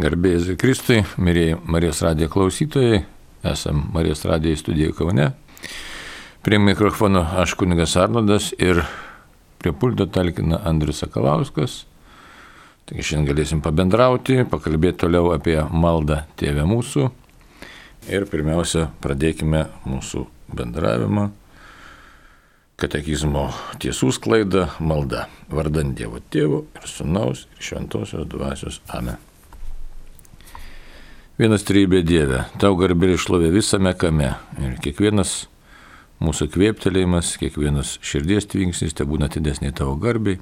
Garbėjai Kristui, mėrėjai Marijos radijo klausytojai, esam Marijos radijo studijoje Kaune. Prie mikrofono aš kunigas Arnodas ir prie pulto talkina Andrius Sakalauskas. Taigi šiandien galėsim pabendrauti, pakalbėti toliau apie maldą Tėvę mūsų. Ir pirmiausia, pradėkime mūsų bendravimą. Katekizmo tiesų sklaida malda. Vardant Dievo Tėvo ir Sūnaus ir Šventosios Dvasios. Amen. Vienas trybė Dieve, tau garbė išlovė visame kame ir kiekvienas mūsų kvėptelėjimas, kiekvienas širdies tvinksnis te būna didesnė tavo garbiai.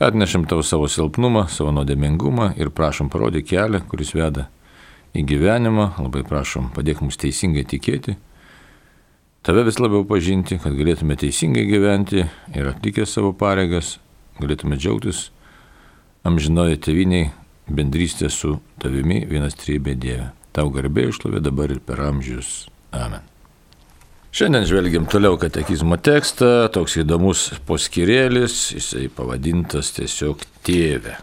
Atnešam tau savo silpnumą, savo nuodėmingumą ir prašom parodyti kelią, kuris veda į gyvenimą. Labai prašom padėk mums teisingai tikėti, tave vis labiau pažinti, kad galėtume teisingai gyventi ir atlikę savo pareigas, galėtume džiaugtis amžinoje teviniai bendrystė su tavimi vienas trybė Dieve. Tau garbė išlovė dabar ir per amžius. Amen. Šiandien žvelgiam toliau katekizmo tekstą, toks įdomus poskirėlis, jisai pavadintas tiesiog tėvė.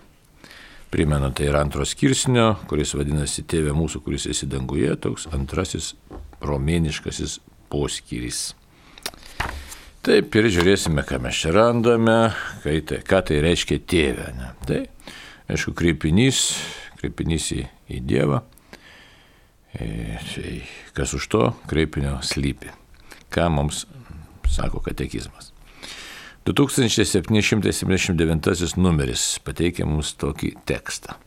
Primenu, tai yra antros skirsnio, kuris vadinasi Tėvė mūsų, kuris esi danguje, toks antrasis romėniškasis poskyrys. Taip ir žiūrėsime, ką mes čia randame, tai, ką tai reiškia tėvė. Ne? Tai aišku, kreipinys, kreipinys į, į Dievą. E, tai kas už to kreipinio slypi. Ką mums sako katekizmas. 2779 numeris pateikia mums tokį tekstą.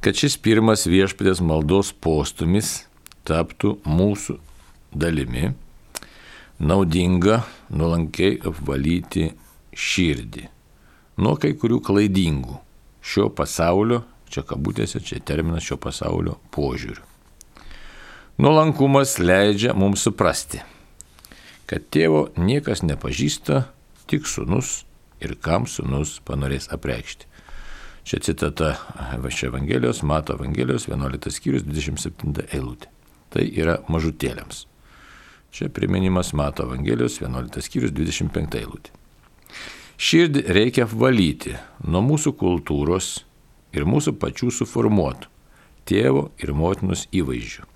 Kad šis pirmas viešpatės maldos postumis taptų mūsų dalimi, naudinga nuolankiai apvalyti širdį nuo kai kurių klaidingų šio pasaulio, čia kabutėse, čia terminas šio pasaulio požiūrių. Nuolankumas leidžia mums suprasti, kad tėvo niekas nepažįsta, tik sunus ir kam sunus panorės apreikšti. Čia citata iš Evangelijos, Mato Evangelijos 11 skyrius 27 eilutė. Tai yra mažutėliams. Čia priminimas Mato Evangelijos 11 skyrius 25 eilutė. Širdį reikia valyti nuo mūsų kultūros ir mūsų pačių suformuotų tėvo ir motinos įvaizdžių,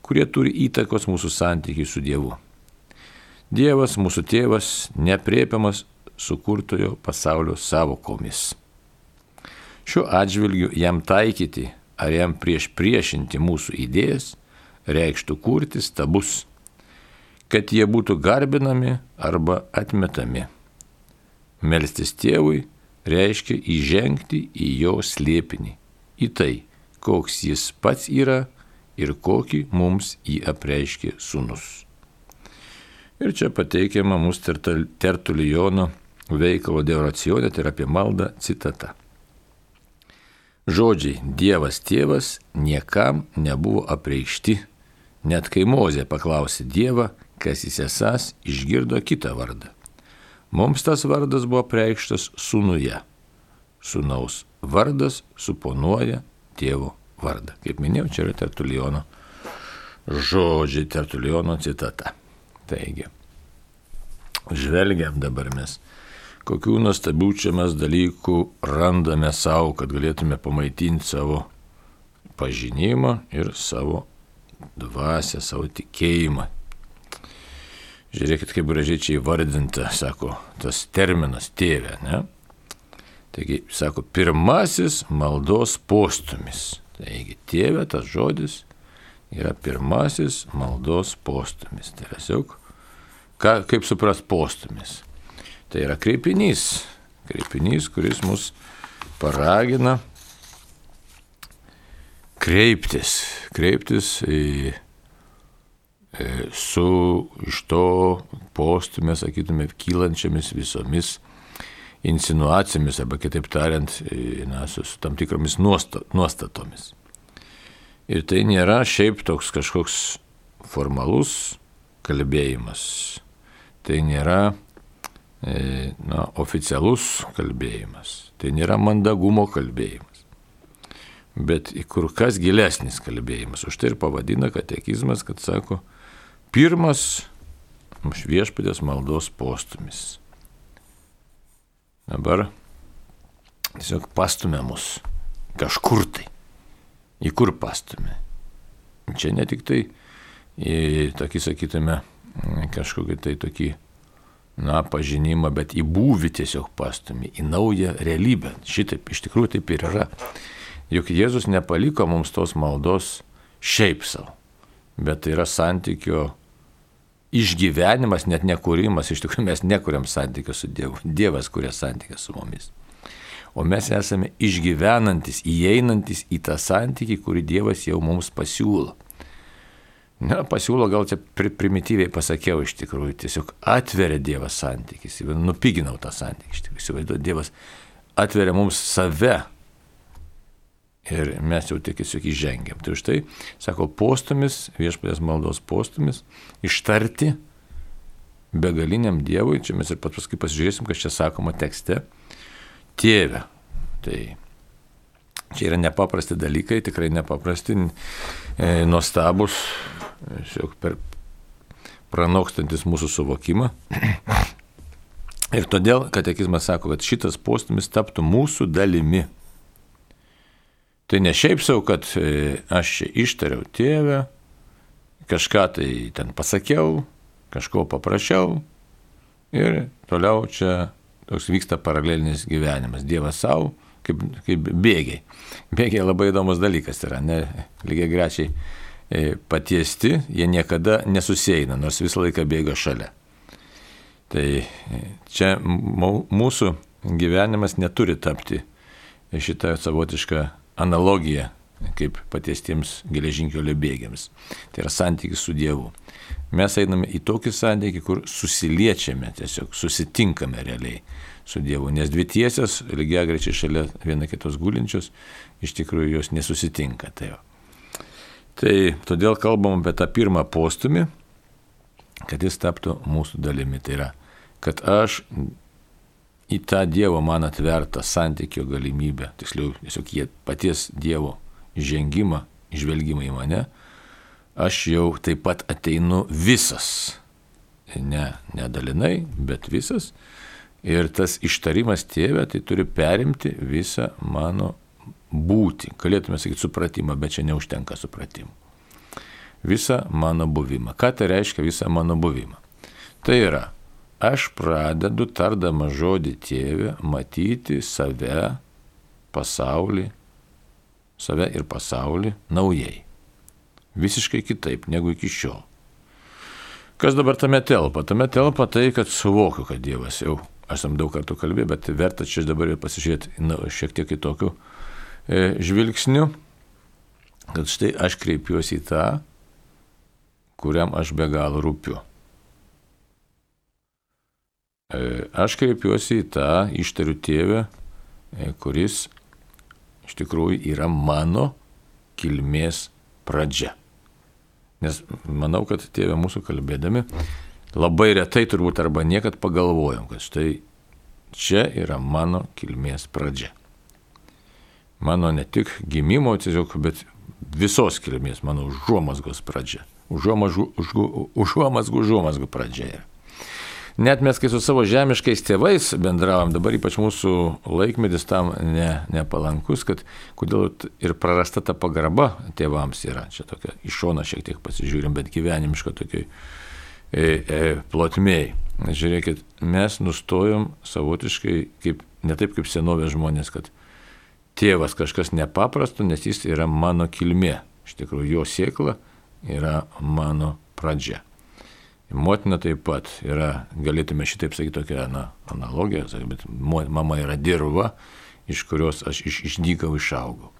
kurie turi įtakos mūsų santykiai su Dievu. Dievas, mūsų tėvas, nepriepiamas sukurtojo pasaulio savokomis. Šiuo atžvilgiu jam taikyti ar jam prieš priešinti mūsų idėjas reikštų kurti stabus, kad jie būtų garbinami arba atmetami. Melstis tėvui reiškia įžengti į jo slėpinį, į tai, koks jis pats yra ir kokį mums jį apreiškė sunus. Ir čia pateikiama mūsų tertulijono veikalo deoracionė, tai yra apie maldą citata. Žodžiai Dievas tėvas niekam nebuvo apreikšti, net kai Mozė paklausė Dievą, kas jis esas, išgirdo kitą vardą Mums tas vardas buvo preikštas sūnuje. Sūnaus vardas suponuoja tėvo vardą. Kaip minėjau, čia yra Tertuliono žodžiai, Tertuliono citata. Taigi, žvelgiam dabar mes, kokių nuostabių čia mes dalykų randame savo, kad galėtume pamaitinti savo pažinimą ir savo dvasę, savo tikėjimą, Žiūrėkit, kaip gražiai čia įvardinta, sako, tas terminas tėvė, ne? Taigi, sako, pirmasis maldos postumis. Taigi, tėvė, tas žodis yra pirmasis maldos postumis. Tai yra siauk, ką, kaip supras postumis. Tai yra kreipinys, kreipinys, kuris mus paragina kreiptis, kreiptis į su iš to postumė, sakytume, kylančiamis visomis insinuacijomis, arba kitaip tariant, e, na, su, su tam tikromis nuostatomis. Ir tai nėra šiaip toks kažkoks formalus kalbėjimas. Tai nėra e, na, oficialus kalbėjimas. Tai nėra mandagumo kalbėjimas. Bet kur kas gilesnis kalbėjimas. Už tai ir pavadina katekizmas, kad sako, pirmas viešpatės maldos postumis. Dabar tiesiog pastumė mus kažkur tai. Į kur pastumė. Čia ne tik tai į tokį, sakytume, kažkokį tai tokį, na, pažinimą, bet į būvį tiesiog pastumė, į naują realybę. Šitaip, iš tikrųjų taip ir yra. Juk Jėzus nepaliko mums tos maldos šiaip savo, bet tai yra santykio išgyvenimas, net nekūrimas, iš tikrųjų mes nekuriam santykio su Dievu, Dievas kuria santykį su mumis. O mes esame išgyvenantis, įeinantis į tą santykį, kurį Dievas jau mums pasiūlo. Na, pasiūlo gal čia pri primityviai pasakiau iš tikrųjų, tiesiog atveria Dievas santykis, nupiginau tą santykį, iš tikrųjų, įsivaizduoju, Dievas atveria mums save ir mes jau tik tiesiog įžengiam. Tai už tai, sako, postumis, viešpatės maldos postumis, ištarti begaliniam Dievui, čia mes ir pat paskui pasižiūrėsim, kas čia sakoma tekste, tėvę. Tai čia yra nepaprasti dalykai, tikrai nepaprasti, e, nuostabus, šiek per pranokstantis mūsų suvokimą. Ir todėl katekizmas sako, kad šitas postumis taptų mūsų dalimi. Tai ne šiaip savo, kad e, aš čia ištariau tėvę, kažką tai ten pasakiau, kažko paprašiau ir toliau čia toks vyksta paralelinis gyvenimas. Dievas savo, kaip, kaip bėgiai. Bėgiai labai įdomus dalykas yra, ne lygiai grečiai E, patiesti, jie niekada nesusieina, nors visą laiką bėga šalia. Tai e, čia mūsų gyvenimas neturi tapti šitą savotišką analogiją kaip patiestiems geležinkelio bėgiams. Tai yra santykis su Dievu. Mes einame į tokį santykį, kur susiliečiame, tiesiog susitinkame realiai su Dievu, nes dvi tiesios, lygiai grečiai šalia viena kitos gulinčios, iš tikrųjų jos nesusitinka. Tai jau. Tai todėl kalbam apie tą pirmą postumį, kad jis taptų mūsų dalimi. Tai yra, kad aš į tą Dievo man atvertą santykio galimybę, tiksliau, tiesiog jie paties Dievo žengimą, žvelgimą į mane, aš jau taip pat ateinu visas. Ne, ne dalinai, bet visas. Ir tas ištarimas tėvė, tai turi perimti visą mano būti, galėtume sakyti supratimą, bet čia neužtenka supratimų. Visą mano buvimą. Ką tai reiškia visą mano buvimą? Tai yra, aš pradedu tardama žodį tėvę matyti save, pasaulį, save ir pasaulį naujai. Visiškai kitaip negu iki šiol. Kas dabar tame telpa? Tame telpa tai, kad suvokiu, kad Dievas jau, aš tam daug kartų kalbėjau, bet verta čia dabar ir pasižiūrėti na, šiek tiek kitokių E, žvilgsniu, kad štai aš kreipiuosi į tą, kuriam aš be galo rūpiu. E, aš kreipiuosi į tą ištariu tėvę, e, kuris iš tikrųjų yra mano kilmės pradžia. Nes manau, kad tėvė mūsų kalbėdami labai retai turbūt arba niekad pagalvojom, kad štai čia yra mano kilmės pradžia mano ne tik gimimo tiesiog, bet visos kilmės, mano užuomasgos pradžia. Užuomasgų, užuomasgų pradžia yra. Net mes, kai su savo žemiškais tėvais bendravom, dabar ypač mūsų laikmetis tam ne, nepalankus, kad kodėl ir prarasta ta pagarba tėvams yra. Čia tokia iš šona šiek tiek pasižiūrim, bet gyvenimiško tokiai e, e, plotmėjai. Žiūrėkit, mes nustojom savotiškai, kaip, ne taip kaip senovės žmonės, kad tėvas kažkas nepaprasto, nes jis yra mano kilmė. Iš tikrųjų, jo sėkla yra mano pradžia. Motina taip pat yra, galėtume šitaip sakyti, tokia na, analogija, bet mama yra dirba, iš kurios aš iš, išdykau išaugau.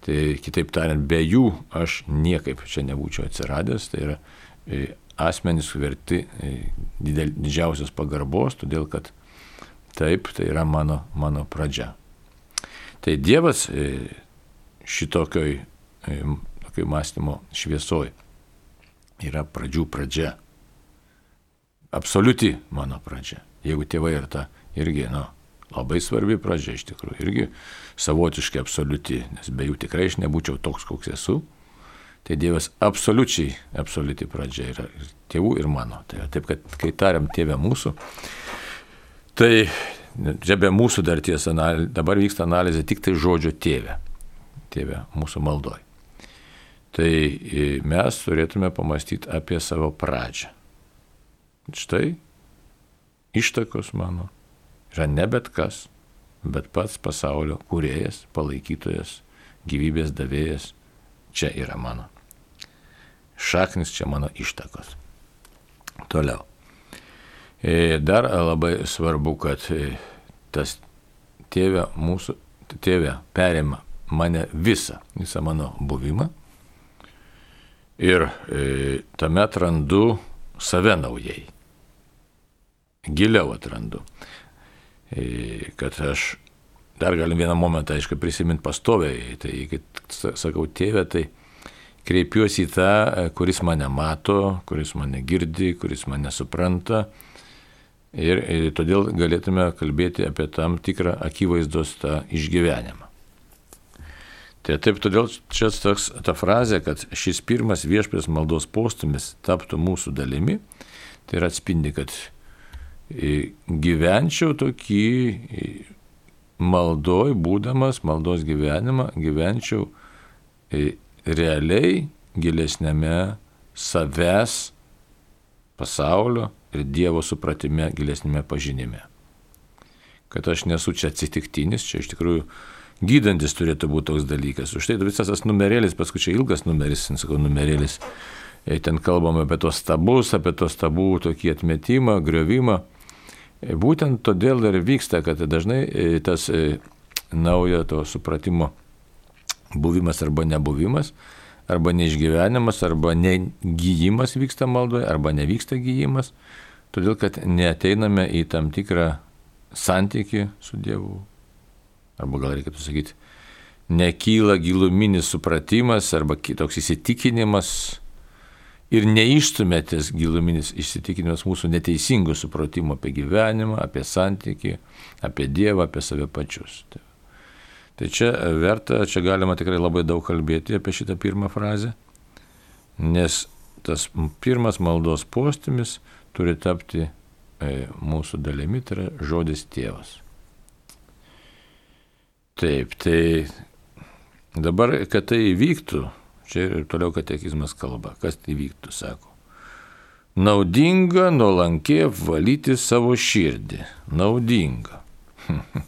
Tai kitaip tariant, be jų aš niekaip čia nebūčiau atsiradęs, tai yra e, asmenys verti e, didel, didžiausios pagarbos, todėl kad taip, tai yra mano, mano pradžia. Tai Dievas e, šitokioj e, mąstymo šviesoj yra pradžių pradžia. Absoliuti mano pradžia. Jeigu tėvai ir ta irgi, nu, labai svarbi pradžia iš tikrųjų, irgi savotiškai absoliuti, nes be jų tikrai aš nebūčiau toks, koks esu. Tai Dievas absoliučiai, absoliuti pradžia yra ir tėvų, ir mano. Tai taip, kad kai tariam tėvę mūsų, tai čia be mūsų dar tiesa, dabar vyksta analizė tik tai žodžio tėvė. tėvę mūsų maldoj. Tai e, mes turėtume pamastyti apie savo pradžią. Štai ištakos mano yra ne bet kas, bet pats pasaulio kūrėjas, palaikytojas, gyvybės davėjas. Čia yra mano. Šaknis čia mano ištakos. Toliau. E, dar labai svarbu, kad e, tas tėvė mūsų, tėvė perima mane visą, visą mano buvimą. Ir e, tame atrandu save naujai. Giliau atrandu. E, kad aš dar galim vieną momentą, aišku, prisiminti pastoviai. Tai, kai sakau tėvę, tai kreipiuosi į tą, e, kuris mane mato, kuris mane girdi, kuris mane supranta. Ir, ir e, todėl galėtume kalbėti apie tam tikrą akivaizdos tą išgyvenimą. Tai taip, todėl čia toks ta frazė, kad šis pirmas viešpės maldos postumis taptų mūsų dalimi, tai yra atspindi, kad e, gyvenčiau tokį maldoj, būdamas maldos gyvenimą, gyvenčiau realiai gilesnėme savęs pasaulio ir Dievo supratime gilesnėme pažinime. Kad aš nesu čia atsitiktinis, čia iš tikrųjų gydantis turėtų būti toks dalykas. Už tai visas tas numerėlis, paskui čia ilgas numeris, sakau, numerėlis. Ir ten kalbam apie tos stabus, apie tos stabų tokį atmetimą, griovimą. Būtent todėl ir vyksta, kad dažnai tas naujo to supratimo buvimas arba nebuvimas, arba neišgyvenimas, arba negyjimas vyksta maldoje, arba nevyksta gyjimas, todėl kad neateiname į tam tikrą santyki su Dievu. Arba gal reikėtų sakyti, nekyla giluminis supratimas arba toks įsitikinimas ir neištumėtės giluminis įsitikinimas mūsų neteisingų supratimo apie gyvenimą, apie santyki, apie Dievą, apie save pačius. Tai Tai čia verta, čia galima tikrai labai daug kalbėti apie šitą pirmą frazę, nes tas pirmas maldos postumis turi tapti e, mūsų dalimi, tai yra žodis tėvas. Taip, tai dabar, kad tai įvyktų, čia ir toliau katekizmas kalba, kas tai įvyktų, sako. Naudinga nuolankiai apvalyti savo širdį. Naudinga.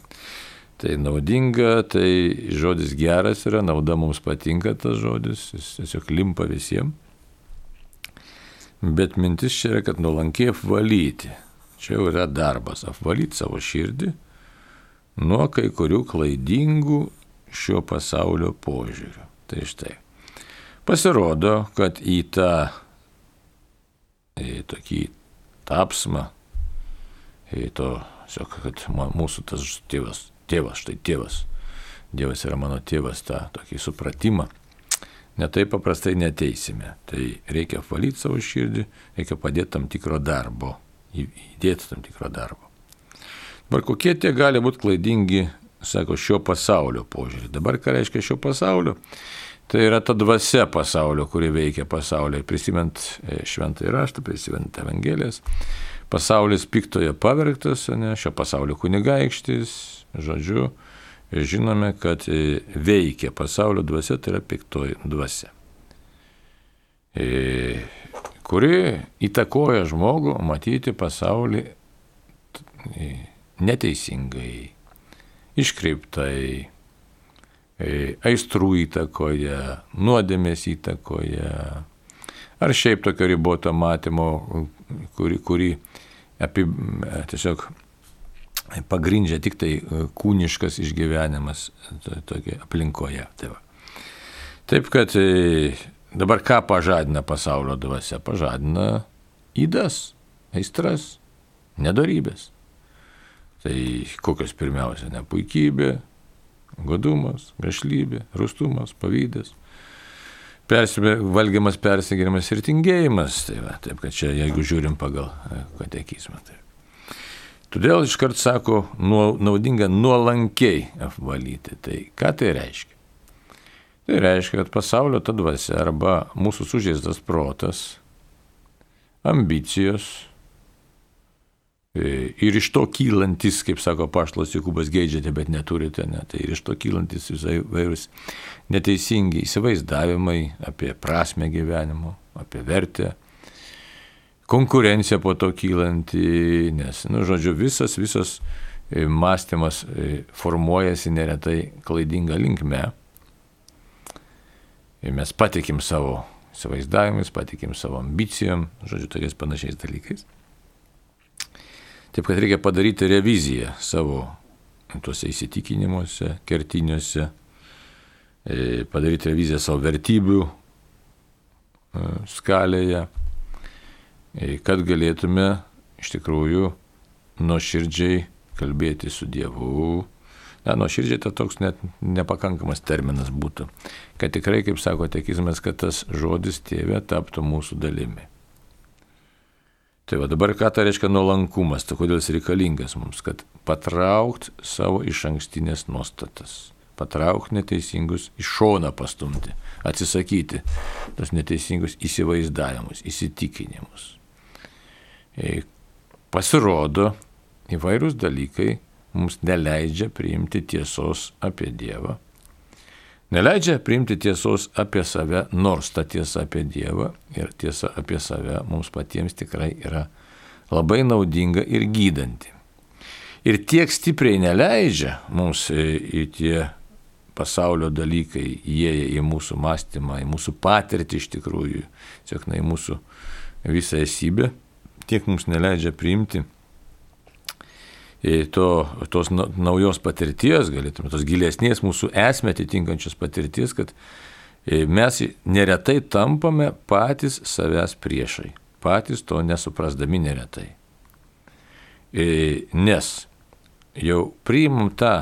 Tai naudinga, tai žodis geras yra, nauda mums patinka tas žodis, jis tiesiog limpa visiems. Bet mintis čia yra, kad nuolankiai apvalyti. Čia jau yra darbas - apvalyti savo širdį nuo kai kurių klaidingų šio pasaulio požiūrių. Tai štai. Pasirodo, kad į tą į tokį tapsmą, į to, kad mūsų tas tėvas tėvas, štai tėvas. Dievas yra mano tėvas, tą tokį supratimą. Netai paprastai neteisime. Tai reikia apvalyti savo širdį, reikia padėti tam tikro darbo, įdėti tam tikro darbo. Dabar kokie tie gali būti klaidingi, sako, šio pasaulio požiūrį. Dabar ką reiškia šio pasaulio? Tai yra ta dvasia pasaulio, kuri veikia pasaulyje. Prisimint e, šventą įraštą, prisimint Evangelijas. Pasaulis piktoje pavergtas, ne, šio pasaulio kunigaikštis, Žodžiu, žinome, kad e, veikia pasaulio dvasia, tai yra piktoji dvasia, e, kuri įtakoja žmogų matyti pasaulį neteisingai, iškreiptai, aistrų įtakoje, nuodėmės įtakoje, ar šiaip tokio riboto matymo, kurį, kurį api, tiesiog pagrindžia tik tai e, kūniškas išgyvenimas tokia aplinkoje. Tai va. Taip kad e, dabar ką pažadina pasaulio dvasia? Pažadina įdas, aistras, nedarybės. Tai kokios pirmiausia, nepuikybė, godumas, grašlybė, rustumas, pavydas, persime, valgymas, persigirimas ir tingėjimas. Tai va, taip kad čia, jeigu žiūrim pagal e, katekizmą. Tai. Todėl iškart sako, naudinga nuolankiai apvalyti. Tai ką tai reiškia? Tai reiškia, kad pasaulio ta dvasia arba mūsų sužeistas protas, ambicijos, ir iš to kylantis, kaip sako paštas Jokubas, geidžiate, bet neturite, ne, tai ir iš to kylantis visai vairūs neteisingi įsivaizdavimai apie prasme gyvenimo, apie vertę, konkurencija po to kylanti, nes, nu, žodžiu, visas, visas e, mąstymas e, formuojasi neretai klaidinga linkme. Ir mes patikim savo įsivaizdavimais, patikim savo ambicijom, žodžiu, tokiais panašiais dalykais. Taip kad reikia padaryti reviziją savo tuose įsitikinimuose, kertiniuose, e, padaryti reviziją savo vertybių e, skalėje, e, kad galėtume iš tikrųjų nuoširdžiai kalbėti su Dievu. Na, nuoširdžiai tai toks net nepakankamas terminas būtų. Kad tikrai, kaip sako tekizmas, kad tas žodis tėvė taptų mūsų dalimi. Tai va dabar ką tai reiškia nuolankumas, tai kodėl jis reikalingas mums, kad patraukt savo iš ankstinės nuostatas, patraukt neteisingus iš šoną pastumti, atsisakyti tos neteisingus įsivaizdavimus, įsitikinimus. E, pasirodo, įvairūs dalykai mums neleidžia priimti tiesos apie Dievą, Neleidžia priimti tiesos apie save, nors ta tiesa apie Dievą ir tiesa apie save mums patiems tikrai yra labai naudinga ir gydanti. Ir tiek stipriai neleidžia mums į tie pasaulio dalykai įėję į mūsų mąstymą, į mūsų patirtį iš tikrųjų, tiesiog na, į mūsų visą esybę, tiek mums neleidžia priimti to, tos naujos patirties, galėtume, tos gilesnės mūsų esmę atitinkančios patirties, kad e, mes neretai tampame patys savęs priešai, patys to nesuprasdami neretai. E, nes jau priimam tą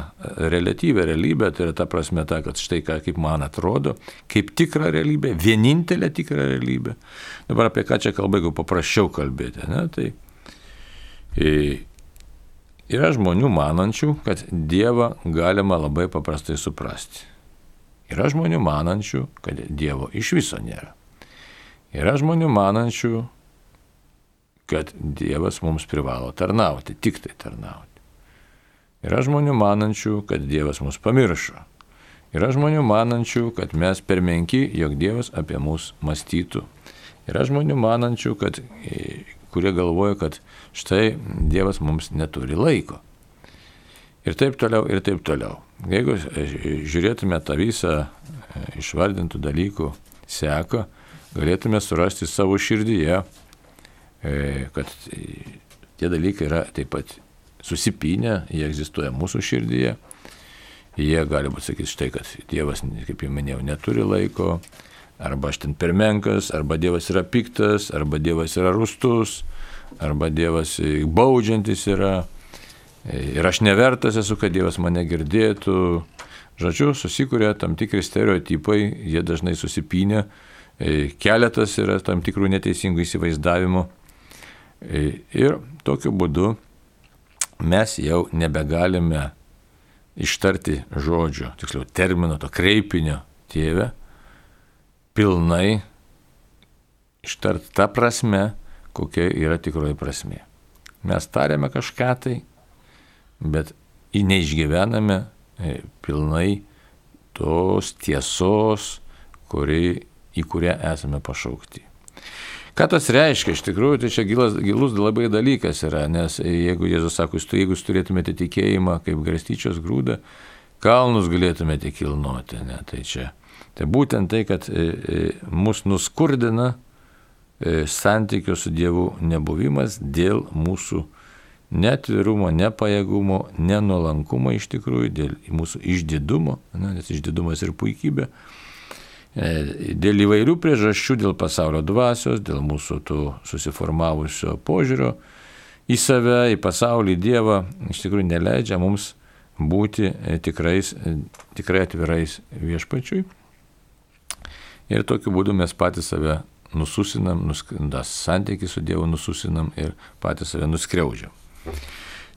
relatyvę realybę, tai yra ta prasme ta, kad štai ką, kaip man atrodo, kaip tikra realybė, vienintelė tikra realybė. Dabar apie ką čia kalba, jeigu paprasčiau kalbėti, ne, tai e, Yra žmonių manančių, kad Dievą galima labai paprastai suprasti. Yra žmonių manančių, kad Dievo iš viso nėra. Yra žmonių manančių, kad Dievas mums privalo tarnauti, tik tai tarnauti. Yra žmonių manančių, kad Dievas mus pamiršo. Yra žmonių manančių, kad mes per menki, jog Dievas apie mus mąstytų. Yra žmonių manančių, kad kurie galvoja, kad štai Dievas mums neturi laiko. Ir taip toliau, ir taip toliau. Jeigu žiūrėtume tą visą e, išvardintų dalykų seką, galėtume surasti savo širdyje, e, kad tie dalykai yra taip pat susipinę, jie egzistuoja mūsų širdyje. Jie gali būti sakyti štai, kad Dievas, kaip jau minėjau, neturi laiko, arba aš ten per menkas, arba Dievas yra piktas, arba Dievas yra rustus, arba Dievas baudžiantis yra. Ir aš nevertas esu, kad Dievas mane girdėtų. Žodžiu, susikuria tam tikri stereotipai, jie dažnai susipinė, keletas yra tam tikrų neteisingų įsivaizdavimų. Ir tokiu būdu mes jau nebegalime ištarti žodžio, tiksliau termino, to kreipinio tėvę, pilnai ištart tą prasme, kokia yra tikroji prasme. Mes tariame kažką tai, bet į neišgyvename e, pilnai tos tiesos, kuri, į kurią esame pašaukti. Ką tas reiškia? Iš tikrųjų, tai čia gilus, gilus labai dalykas yra, nes jeigu Jėzus sako, jeigu jūs turėtumėte tikėjimą kaip garstyčios grūdą, kalnus galėtumėte kilnoti. Ne? Tai čia Tai būtent tai, kad e, e, mus nuskurdina e, santykio su Dievu nebuvimas dėl mūsų netvirumo, nepajėgumo, nenuolankumo iš tikrųjų, dėl mūsų išdidumo, ne, nes išdidumas ir puikybė, dėl įvairių priežasčių, dėl pasaulio dvasios, dėl mūsų tų susiformavusio požiūrio į save, į pasaulį, į Dievą, iš tikrųjų neleidžia mums būti tikrais, tikrai atvirais viešpačiui. Ir tokiu būdu mes patys save nususinam, nuskindas santykių su Dievu nususinam ir patys save nuskriaudžiam.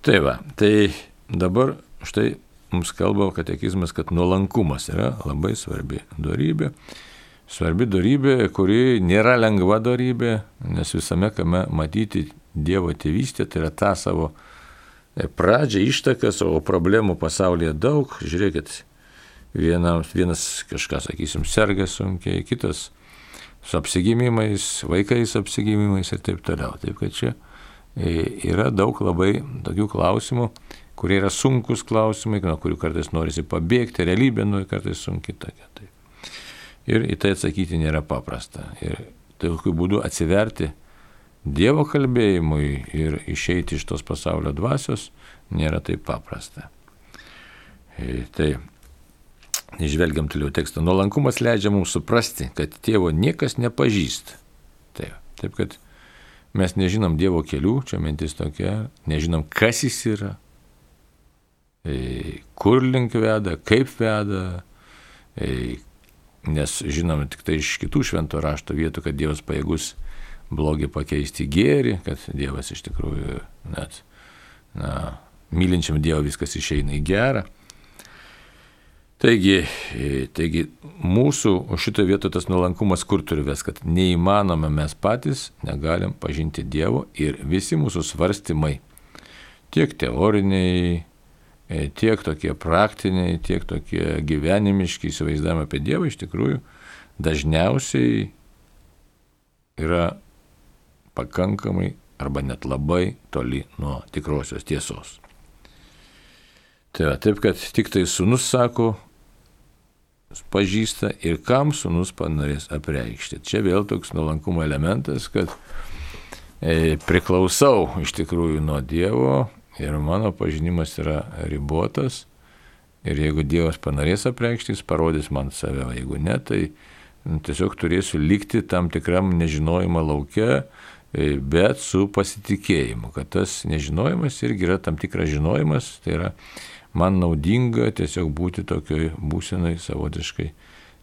Tai va, tai dabar štai mums kalba katekizmas, kad nuolankumas yra labai svarbi darybė. Svarbi darybė, kuri nėra lengva darybė, nes visame kame matyti Dievo tėvystė, tai yra tą savo e, pradžią, ištakas, o problemų pasaulyje daug. Žiūrėkit, vienas, vienas kažką, sakysim, serga sunkiai, kitas su apsigimimais, vaikais apsigimimais ir taip toliau. Taip kad čia e, yra daug labai tokių klausimų, kurie yra sunkus klausimai, nuo kurių kartais norisi pabėgti, realybė nu kartais sunki tokia. Taip. Ir į tai atsakyti nėra paprasta. Ir tokiu būdu atsiverti Dievo kalbėjimui ir išeiti iš tos pasaulio dvasios nėra taip paprasta. E, tai Išvelgiam toliau tekstą. Nuolankumas leidžia mums suprasti, kad tėvo niekas nepažįsta. Taip, taip kad mes nežinom Dievo kelių, čia mintis tokia, nežinom, kas jis yra, e, kur link veda, kaip veda, e, nes žinome tik tai iš kitų švento rašto vietų, kad Dievas pajėgus blogį pakeisti gėrį, kad Dievas iš tikrųjų net, na, mylinčiam Dievą viskas išeina į gerą. Taigi, e, taigi mūsų šitoje vietoje tas nuolankumas kur turi ves, kad neįmanome mes patys, negalim pažinti Dievo ir visi mūsų svarstymai, tiek teoriniai, E, tiek tokie praktiniai, tiek tokie gyvenimiški įsivaizdavimai apie Dievą iš tikrųjų dažniausiai yra pakankamai arba net labai toli nuo tikrosios tiesos. Tai va, taip, kad tik tai sunus sako, pažįsta ir kam sunus panorės apreikšti. Čia vėl toks nuolankumo elementas, kad e, priklausau iš tikrųjų nuo Dievo ir mano pažinimas yra ribotas. Ir jeigu Dievas panorės apreikšti, jis parodys man save, o jeigu ne, tai nu, tiesiog turėsiu likti tam tikram nežinojimo laukia, bet su pasitikėjimu, kad tas nežinojimas irgi yra tam tikras žinojimas, tai yra man naudinga tiesiog būti tokioj būsenai savotiškai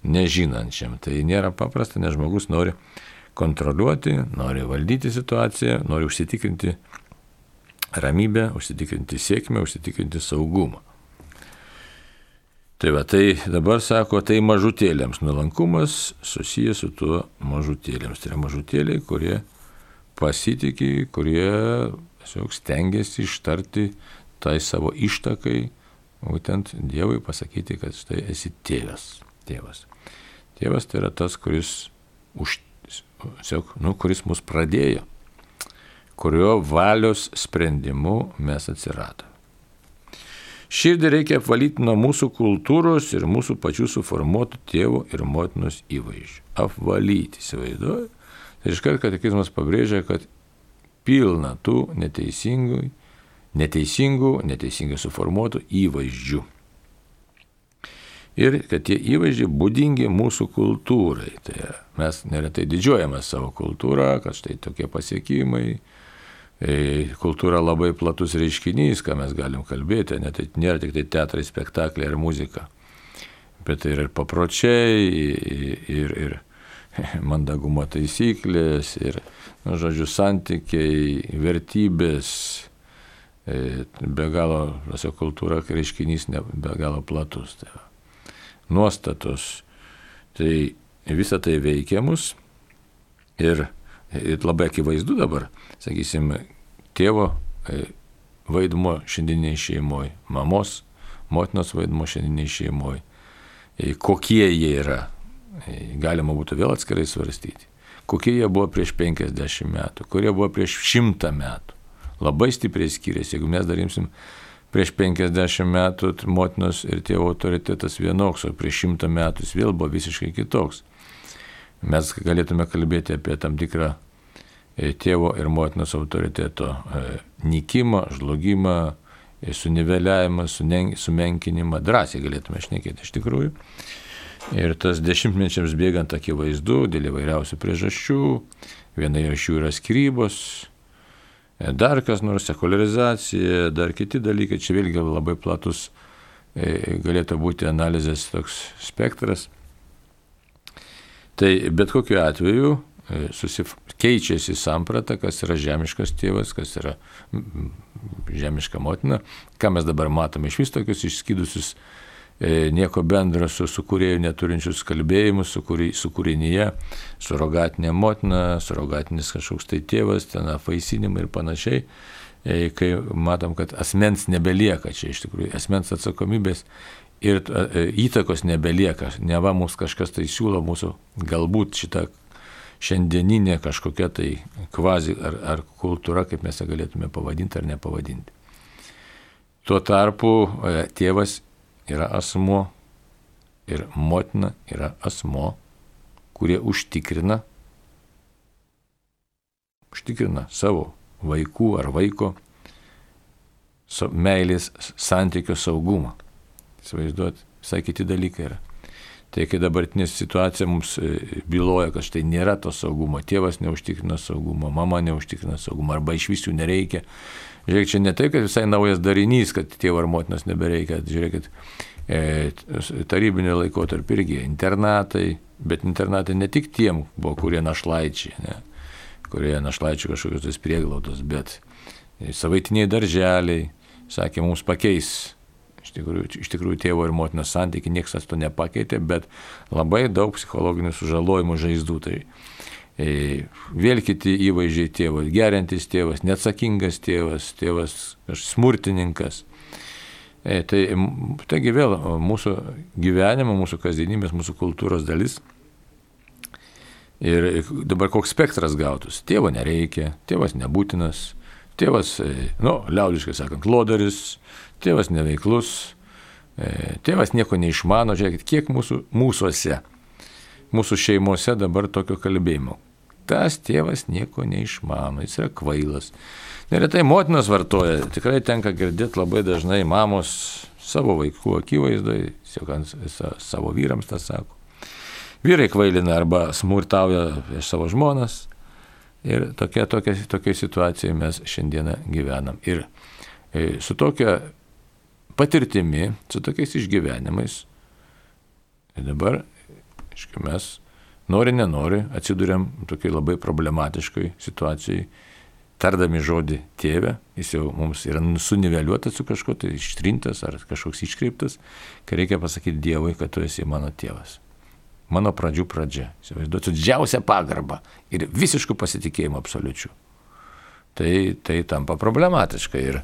nežinančiam. Tai nėra paprasta, nes žmogus nori kontroliuoti, nori valdyti situaciją, nori užsitikrinti ramybę, užsitikrinti sėkmę, užsitikrinti saugumą. Tai va, tai dabar sako, tai mažutėlėms nuolankumas susijęs su tuo mažutėlėms. Tai yra mažutėliai, kurie pasitikė, kurie tiesiog stengiasi ištarti tai savo ištakai, būtent Dievui pasakyti, kad štai esi tėvas. Tėvas. Tėvas tai yra tas, kuris, už, tiesiog, nu, kuris mus pradėjo kurio valios sprendimu mes atsiradome. Širdį reikia apvalyti nuo mūsų kultūros ir mūsų pačių suformuotų tėvų ir motinos įvaizdžių. Apvalyti, įsivaizduoju. Tai iškart katekizmas pabrėžia, kad pilna tų neteisingų, neteisingų, neteisingai suformuotų įvaizdžių. Ir kad tie įvaizdžiai būdingi mūsų kultūrai. Tai mes neretai didžiuojame savo kultūrą, kad štai tokie pasiekimai, E, kultūra labai platus reiškinys, ką mes galim kalbėti, net tai nėra tik tai teatrai, spektakliai ar muzika, bet tai yra ir papročiai, ir, ir mandagumo taisyklės, ir, nu, žodžiu, santykiai, vertybės, e, be galo, visą kultūrą reiškinys ne, be galo platus. Tai va. Nuostatos, tai visa tai veikia mus ir Ir labai akivaizdu dabar, sakysim, tėvo e, vaidmo šiandieniai šeimoje, mamos, motinos vaidmo šiandieniai šeimoje, kokie jie yra, galima būtų vėl atskirai svarstyti. Kokie jie buvo prieš 50 metų, kurie buvo prieš 100 metų. Labai stipriai skiriasi, jeigu mes darimsim prieš 50 metų motinos ir tėvo autoritetas vienoks, o prieš 100 metų jis vėl buvo visiškai kitoks mes galėtume kalbėti apie tam tikrą e, tėvo ir motinos autoriteto e, nykimą, žlugimą, e, suniveliavimą, sumenkinimą, drąsiai galėtume šnekėti iš tikrųjų. Ir tas dešimtmečiams bėgant akivaizdu dėl įvairiausių priežasčių, viena iš jų yra skirybos, dar kas nors sekularizacija, dar kiti dalykai, čia vėlgi labai platus galėtų būti analizės toks spektras. Tai bet kokiu atveju e, susif... keičiasi samprata, kas yra žemiškas tėvas, kas yra žemiška motina, ką mes dabar matome iš vis tokius išskydusius e, nieko bendro su sukūrėjų neturinčius kalbėjimus, sukūrinyje, surogatinė motina, surogatinis kažkoks tai tėvas, ten apvaisinimai ir panašiai, e, kai matom, kad asmens nebelieka čia iš tikrųjų, asmens atsakomybės ir įtakos nebelieka, ne va mums kažkas tai siūlo mūsų galbūt šitą šiandieninė kažkokia tai kvazi ar, ar kultūra, kaip mes ją galėtume pavadinti ar nepavadinti. Tuo tarpu e, tėvas yra asmo ir motina yra asmo, kurie užtikrina, užtikrina savo vaikų ar vaiko meilės santykio saugumą. Įsivaizduot, visai kiti dalykai yra. Tai kai dabartinė situacija mums e, byloja, kad štai nėra to saugumo, tėvas neužtikrina saugumo, mama neužtikrina saugumo, arba iš visų nereikia. Žiūrėk, čia ne tai, kad visai naujas darinys, kad tėvo ar motinos nebereikia. Žiūrėkit, e, tarybinio laiko tarp irgi internatai, bet internatai ne tik tiem buvo, kurie našlaičiai, ne, kurie našlaičiai kažkokios tos prieglaudos, bet savaitiniai darželiai, sakė, mums pakeis Iš tikrųjų, iš tikrųjų tėvo ir motinos santykiai niekas to nepakeitė, bet labai daug psichologinių sužalojimų žaizdų. Tai vėl kiti įvaizdžiai tėvas, gerintis tėvas, neatsakingas tėvas, tėvas smurtininkas. E, tai, taigi vėl mūsų gyvenimo, mūsų kasdienybės, mūsų kultūros dalis. Ir dabar koks spektras gautus. Tėvo nereikia, tėvas nebūtinas, tėvas, e, nu, liaudiškai sakant, lodaris, tėvas neveiklus, e, tėvas nieko neišmano, žiūrėkit, kiek mūsų, mūsųse, mūsų šeimose dabar tokio kalbėjimo. Tas tėvas nieko neišmano, jis yra kvailas. Neretai motinos vartoja, tikrai tenka girdėti labai dažnai mamos savo vaikų akivaizdai, savo vyrams tą sako. Vyrai kvailina arba smurtauja prieš savo žmonas. Ir tokia, tokia, tokia situacija mes šiandieną gyvenam. Ir e, su tokia patirtimi, su tokiais išgyvenimais. Dabar, aiškiai, mes nori, nenori, atsidūrėm tokiai labai problematiškai situacijai, tardami žodį tėvę, jis jau mums yra suniveliuotas su kažkuo, tai ištrintas ar kažkoks iškreiptas, kai reikia pasakyti Dievui, kad tu esi mano tėvas. Mano pradžių pradžia. Įsivaizduosiu didžiausią pagarbą ir visiškų pasitikėjimą absoliučių tai, tai tampa problematiška. Ir,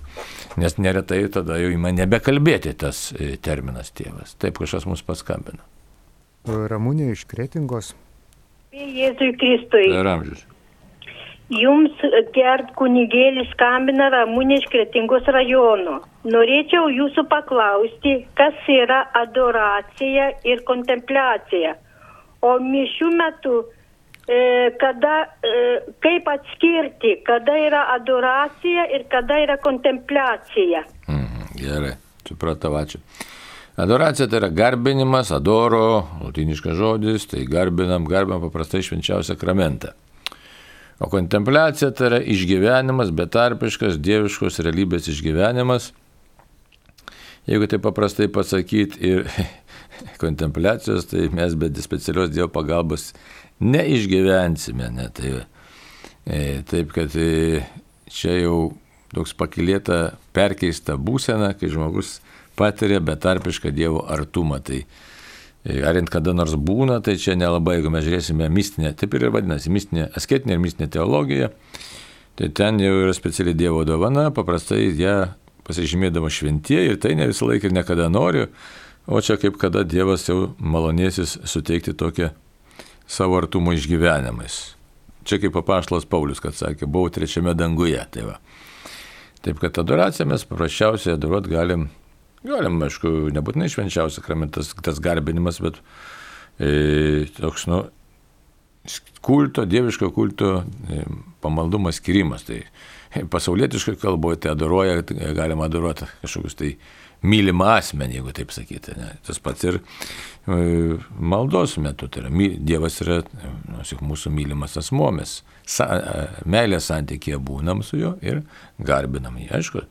nes neretai tada jau įma nebekalbėti tas e, terminas tėvas. Taip kažkas mus paskambino. Ramūnė iš Kretingos. Jėzui Kristui. Per amžius. Jums gert kunigėlis skambina Ramūnė iš Kretingos rajono. Norėčiau jūsų paklausti, kas yra adoracija ir kontempliacija. O mišių metu E, kada, e, kaip atskirti, kada yra adoracija ir kada yra kontempliacija. Mm, gerai, supratau, ačiū. Adoracija tai yra garbinimas, adoro, latiniškas žodis, tai garbinam, garbinam paprastai švenčiausią sakramentą. O kontempliacija tai yra išgyvenimas, betarpiškas, dieviškos realybės išgyvenimas. Jeigu tai paprastai pasakyti ir kontempliacijos, tai mes be specialios Dievo pagalbos neišgyvensime. Ne? Tai, e, taip, kad e, čia jau toks pakilėta, perkeista būsena, kai žmogus patiria betarpišką Dievo artumą. Tai e, arint kada nors būna, tai čia nelabai, jeigu mes žiūrėsime mistinę, taip ir vadinasi, mistinė, asketinė ir mistinė teologija, tai ten jau yra speciali Dievo dovana, paprastai ją pasižymėdama šventieji ir tai ne visą laiką ir niekada noriu, o čia kaip kada Dievas jau malonėsis suteikti tokią savo artumo išgyvenimais. Čia kaip papaštalas Paulius, kad sakė, buvau trečiame danguje. Tai va. Taip kad adoraciją mes paprasčiausiai adoruot galim, galim, aišku, nebūtinai švenčiausias sakramentas, tas garbinimas, bet e, toks, nu, kulto, dieviško kulto e, pamaldumas skirimas. Tai pasaulietiškai kalboje tai adoruoja, galima adoruoti kažkokius tai mylimą asmenį, jeigu taip sakyti. Ne. Tas pats ir e, maldos metu, tai yra Dievas yra nu, mūsų mylimas asmo, mes sa, e, meilės santykėje būnam su juo ir garbinam jį. Aišku,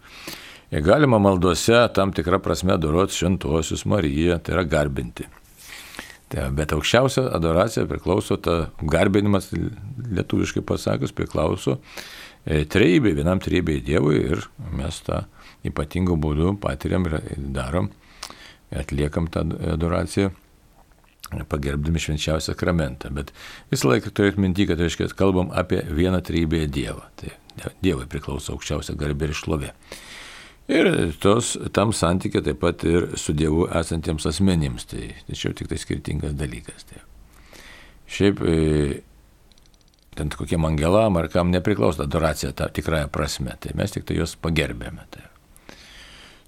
galima maldose tam tikrą prasme adoroti šventuosius Mariją, tai yra garbinti. Tai, bet aukščiausia adoracija priklauso, ta garbinimas lietuviškai pasakius, priklauso e, treibė, vienam treibė Dievui ir mes tą ypatingų būdų patiriam ir darom atliekam tą adoraciją pagerbdami švenčiausią sakramentą. Bet visą laiką turėt minti, kad reiškia, kalbam apie vieną trybėje Dievą. Tai Dievui priklauso aukščiausia garbė ir šlovė. Ir tos, tam santykė taip pat ir su Dievu esantiems asmenims. Tai tačiau tik tai skirtingas dalykas. Tai. Šiaip e, ten kokiem angelam ar kam nepriklauso adoracija ta tikrąją prasme. Tai mes tik tai juos pagerbėme. Tai.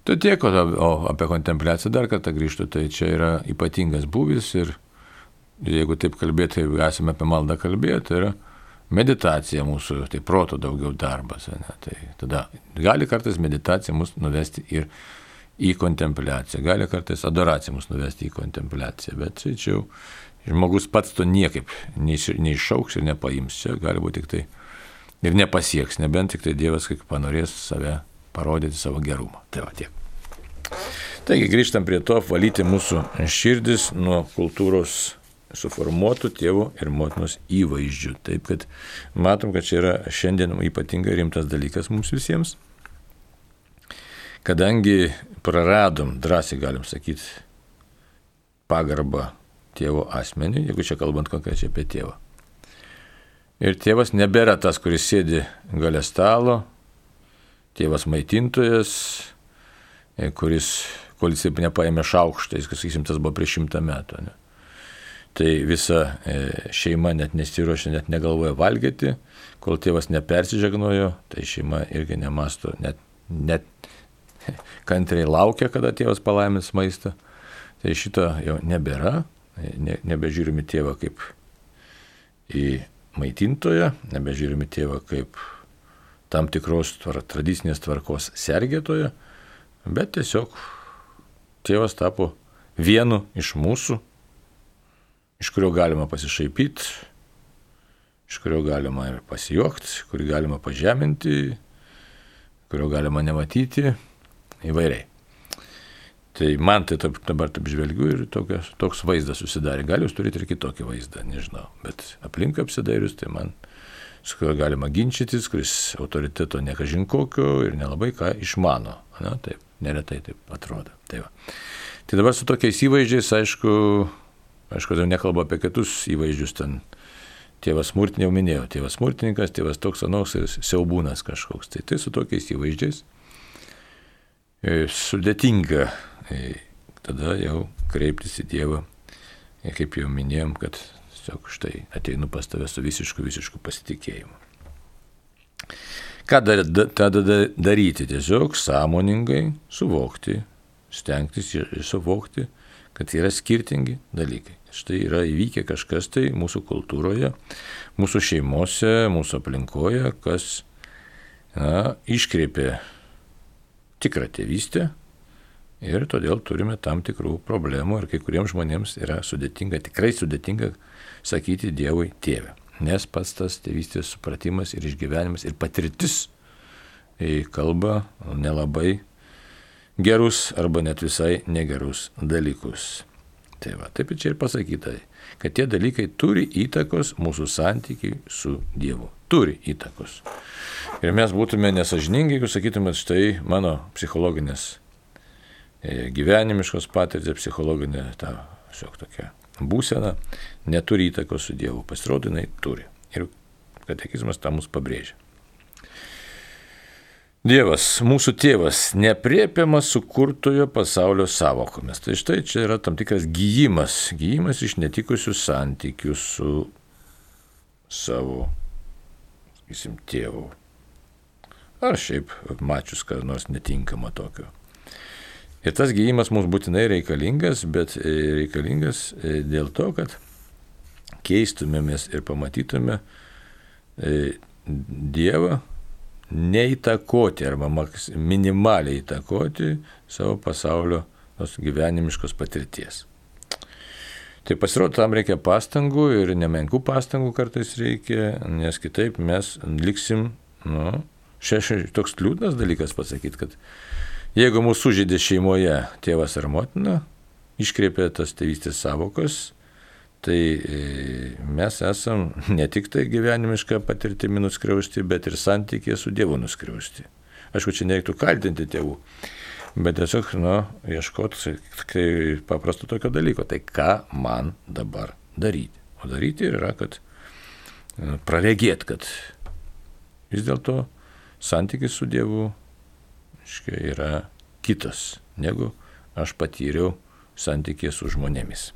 Tai tiek, o apie kontempliaciją dar kartą grįžtų, tai čia yra ypatingas būvis ir jeigu taip kalbėti, jeigu esame apie maldą kalbėti, tai yra meditacija mūsų, tai proto daugiau darbas. Ne? Tai tada gali kartais meditacija mus nuvesti ir į kontempliaciją, gali kartais adoracija mus nuvesti į kontempliaciją, bet čia jau žmogus pats to niekaip neišauks ir nepaims, čia gali būti tik tai ir nepasieks, nebent tik tai Dievas kaip panorės save parodyti savo gerumą. Tai va tiek. Taigi grįžtam prie to, valyti mūsų širdis nuo kultūros suformuotų tėvų ir motinos įvaizdžių. Taip kad matom, kad čia yra šiandien ypatingai rimtas dalykas mums visiems. Kadangi praradom, drąsiai galim sakyti, pagarbą tėvo asmenį, jeigu čia kalbant konkrečiai apie tėvą. Ir tėvas nebėra tas, kuris sėdi gale stalo, tėvas maitintojas, e, kuris, kol jis nepaėmė šaukštais, kas, sakysim, tas buvo prieš šimtą metų. Ne? Tai visa e, šeima net nesiruošia, net negalvoja valgyti, kol tėvas nepersižegnojo, tai šeima irgi nemasto, net, net kantriai laukia, kada tėvas palaimins maistą. Tai šito jau nebėra, ne, nebežiūrimi tėvą kaip į maitintoją, nebežiūrimi tėvą kaip tam tikros tvar, tradicinės tvarkos sergėtoje, bet tiesiog tėvas tapo vienu iš mūsų, iš kurio galima pasišaipyti, iš kurio galima ir pasijuokti, kurį galima pažeminti, kurio galima nematyti, įvairiai. Tai man tai taip, dabar taip žvelgiu ir tokios, toks vaizdas susidarė. Gal jūs turite ir kitokį vaizdą, nežinau. Bet aplink apsidairius, tai man su kuriuo galima ginčytis, kuris autoriteto nekažin kokio ir nelabai ką išmano. Na, taip, neretai taip atrodo. Tai, va. tai dabar su tokiais įvaizdžiais, aišku, aišku, jau nekalbu apie kitus įvaizdžius ten. Tėvas smurtinė jau minėjau, tėvas smurtininkas, tėvas toks anoks ir siaubūnas kažkoks. Tai tai su tokiais įvaizdžiais e, sudėtinga e, tada jau kreiptis į Dievą, e, kaip jau minėjom, kad Tiesiog štai ateinu pas tave su visišku, visišku pasitikėjimu. Ką tada daryti? Tiesiog sąmoningai suvokti, stengtis ir suvokti, kad yra skirtingi dalykai. Štai yra įvykę kažkas tai mūsų kultūroje, mūsų šeimose, mūsų aplinkoje, kas na, iškreipė tikrą tėvystę ir todėl turime tam tikrų problemų ir kai kuriems žmonėms yra sudėtinga, tikrai sudėtinga sakyti Dievui tėvę. Nes pats tas tėvystės supratimas ir išgyvenimas ir patirtis kalba nelabai gerus arba net visai negerus dalykus. Tai va, taip ir čia ir pasakyta, kad tie dalykai turi įtakos mūsų santykiai su Dievu. Turi įtakos. Ir mes būtume nesažiningi, jeigu sakytume, štai mano psichologinės e, gyvenimiškos patirtis, psichologinė ta, šiok tokia būsena neturi įtakos su Dievu. Pasirodo, jinai turi. Ir katekizmas tą mus pabrėžia. Dievas, mūsų tėvas, nepriepiamas sukurtojo pasaulio savokomis. Tai štai čia yra tam tikras gyjimas, gyjimas iš netikusių santykių su savo, sakysim, tėvu. Ar šiaip mačius, ką nors netinkama tokio. Ir tas gyjimas mums būtinai reikalingas, bet e, reikalingas e, dėl to, kad keistumėmės ir pamatytume e, Dievą neįtakoti arba minimaliai įtakoti savo pasaulio gyvenimiškos patirties. Tai pasirodo, tam reikia pastangų ir nemenkų pastangų kartais reikia, nes kitaip mes liksim, nu, šeši, toks liūdnas dalykas pasakyti, kad Jeigu mūsų sužydė šeimoje tėvas ar motina, iškreipė tas tėvystės savokos, tai e, mes esam ne tik tai gyvenimišką patirtimį nuskriausti, bet ir santykė su Dievu nuskriausti. Aišku, čia nereiktų kaltinti tėvų, bet tiesiog, nu, ieškoti paprasto tokio dalyko. Tai ką man dabar daryti? O daryti yra, kad nu, praregėt, kad vis dėlto santykis su Dievu iškia, yra kitas, negu aš patyriau santykį su žmonėmis.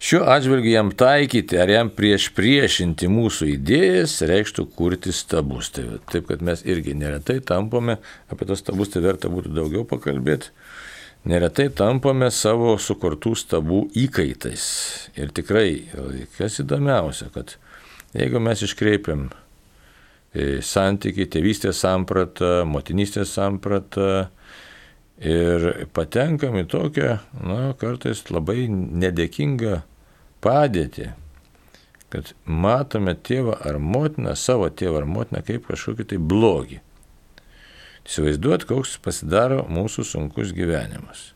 Šiuo atžvilgiu jam taikyti ar jam prieš priešinti mūsų idėjas reikštų kurti stabus. Tai, taip, kad mes irgi neretai tampame, apie tos stabus tai verta būtų daugiau pakalbėti, neretai tampame savo sukurtų stabų įkaitais. Ir tikrai, kas įdomiausia, kad jeigu mes iškreipiam e, santykiai, tėvystės sampratą, motinystės sampratą, Ir patenkam į tokią, na, kartais labai nedėkingą padėtį, kad matome tėvą ar motiną, savo tėvą ar motiną kaip kažkokį tai blogį. Įsivaizduot, koks pasidaro mūsų sunkus gyvenimas.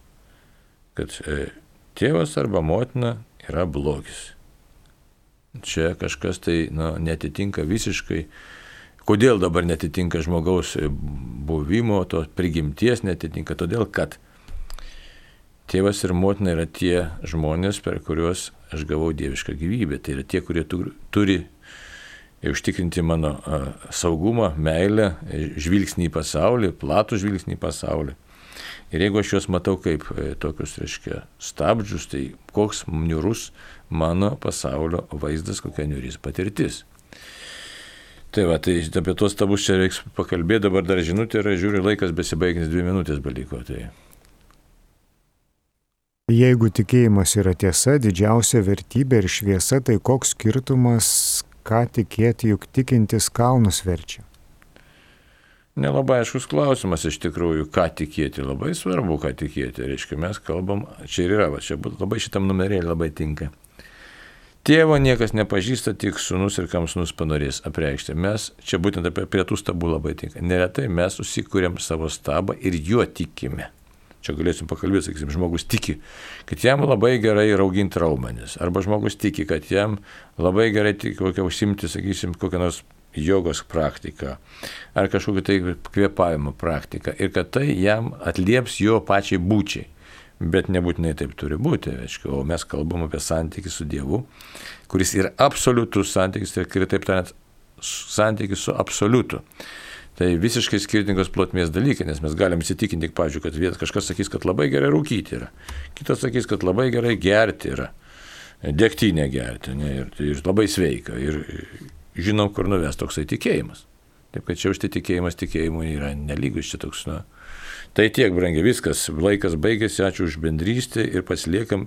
Kad e, tėvas arba motina yra blogis. Čia kažkas tai na, netitinka visiškai Kodėl dabar netitinka žmogaus buvimo, tos prigimties netitinka? Todėl, kad tėvas ir motina yra tie žmonės, per kuriuos aš gavau dievišką gyvybę. Tai yra tie, kurie turi užtikrinti mano saugumą, meilę, žvilgsnį į pasaulį, platų žvilgsnį į pasaulį. Ir jeigu aš juos matau kaip e, tokius, reiškia, stabdžius, tai koks niurus mano pasaulio vaizdas, kokia niuris patirtis. Tai va, tai apie tuos tabus čia reiks pakalbėti, dabar dar žinutė yra, žiūriu, laikas besibaigiantis dvi minutės beliko. Tai. Jeigu tikėjimas yra tiesa, didžiausia vertybė ir šviesa, tai koks skirtumas, ką tikėti, juk tikintis kalnus verčia? Nelabai aiškus klausimas iš tikrųjų, ką tikėti. Labai svarbu, ką tikėti. Reiškia, mes kalbam, čia ir yra, va, čia labai šitam numerėlį labai tinka. Tėvo niekas nepažįsta, tik sunus ir kam sunus panorės apreikšti. Mes čia būtent apie prie tų stabų labai tinka. Neretai mes susikūrėm savo stabą ir juo tikime. Čia galėsim pakalbėti, sakysim, žmogus tiki, kad jam labai gerai rauginti raumenis. Arba žmogus tiki, kad jam labai gerai tik kokią užsimti, sakysim, kokią nors jogos praktiką. Ar kažkokią tai kvėpavimo praktiką. Ir kad tai jam atlieps jo pačiai būčiai. Bet nebūtinai taip turi būti, aišku, o mes kalbam apie santykį su Dievu, kuris yra absoliutus santykis, tai kitaip tariant, santykis su absoliutu. Tai visiškai skirtingos plotmės dalykai, nes mes galim įsitikinti, pavyzdžiui, kad vienas kažkas sakys, kad labai gerai rūkyti yra, kitas sakys, kad labai gerai gerti yra, degtinę gerti ne, ir, ir labai sveika. Ir žinom, kur nuves toksai tikėjimas. Taip kad čia už tai tikėjimas tikėjimui yra nelygus, čia toks, na, Tai tiek, brangiai, viskas. Laikas baigėsi, ačiū už bendrystę ir pasiliekam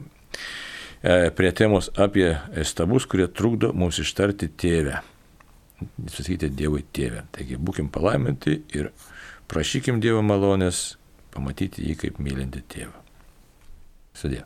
e, prie temos apie stabus, kurie trukdo mums ištarti tėvę. Sakyti Dievui tėvę. Taigi būkim palaiminti ir prašykim Dievo malonės pamatyti jį kaip mylinti tėvą. Sudė.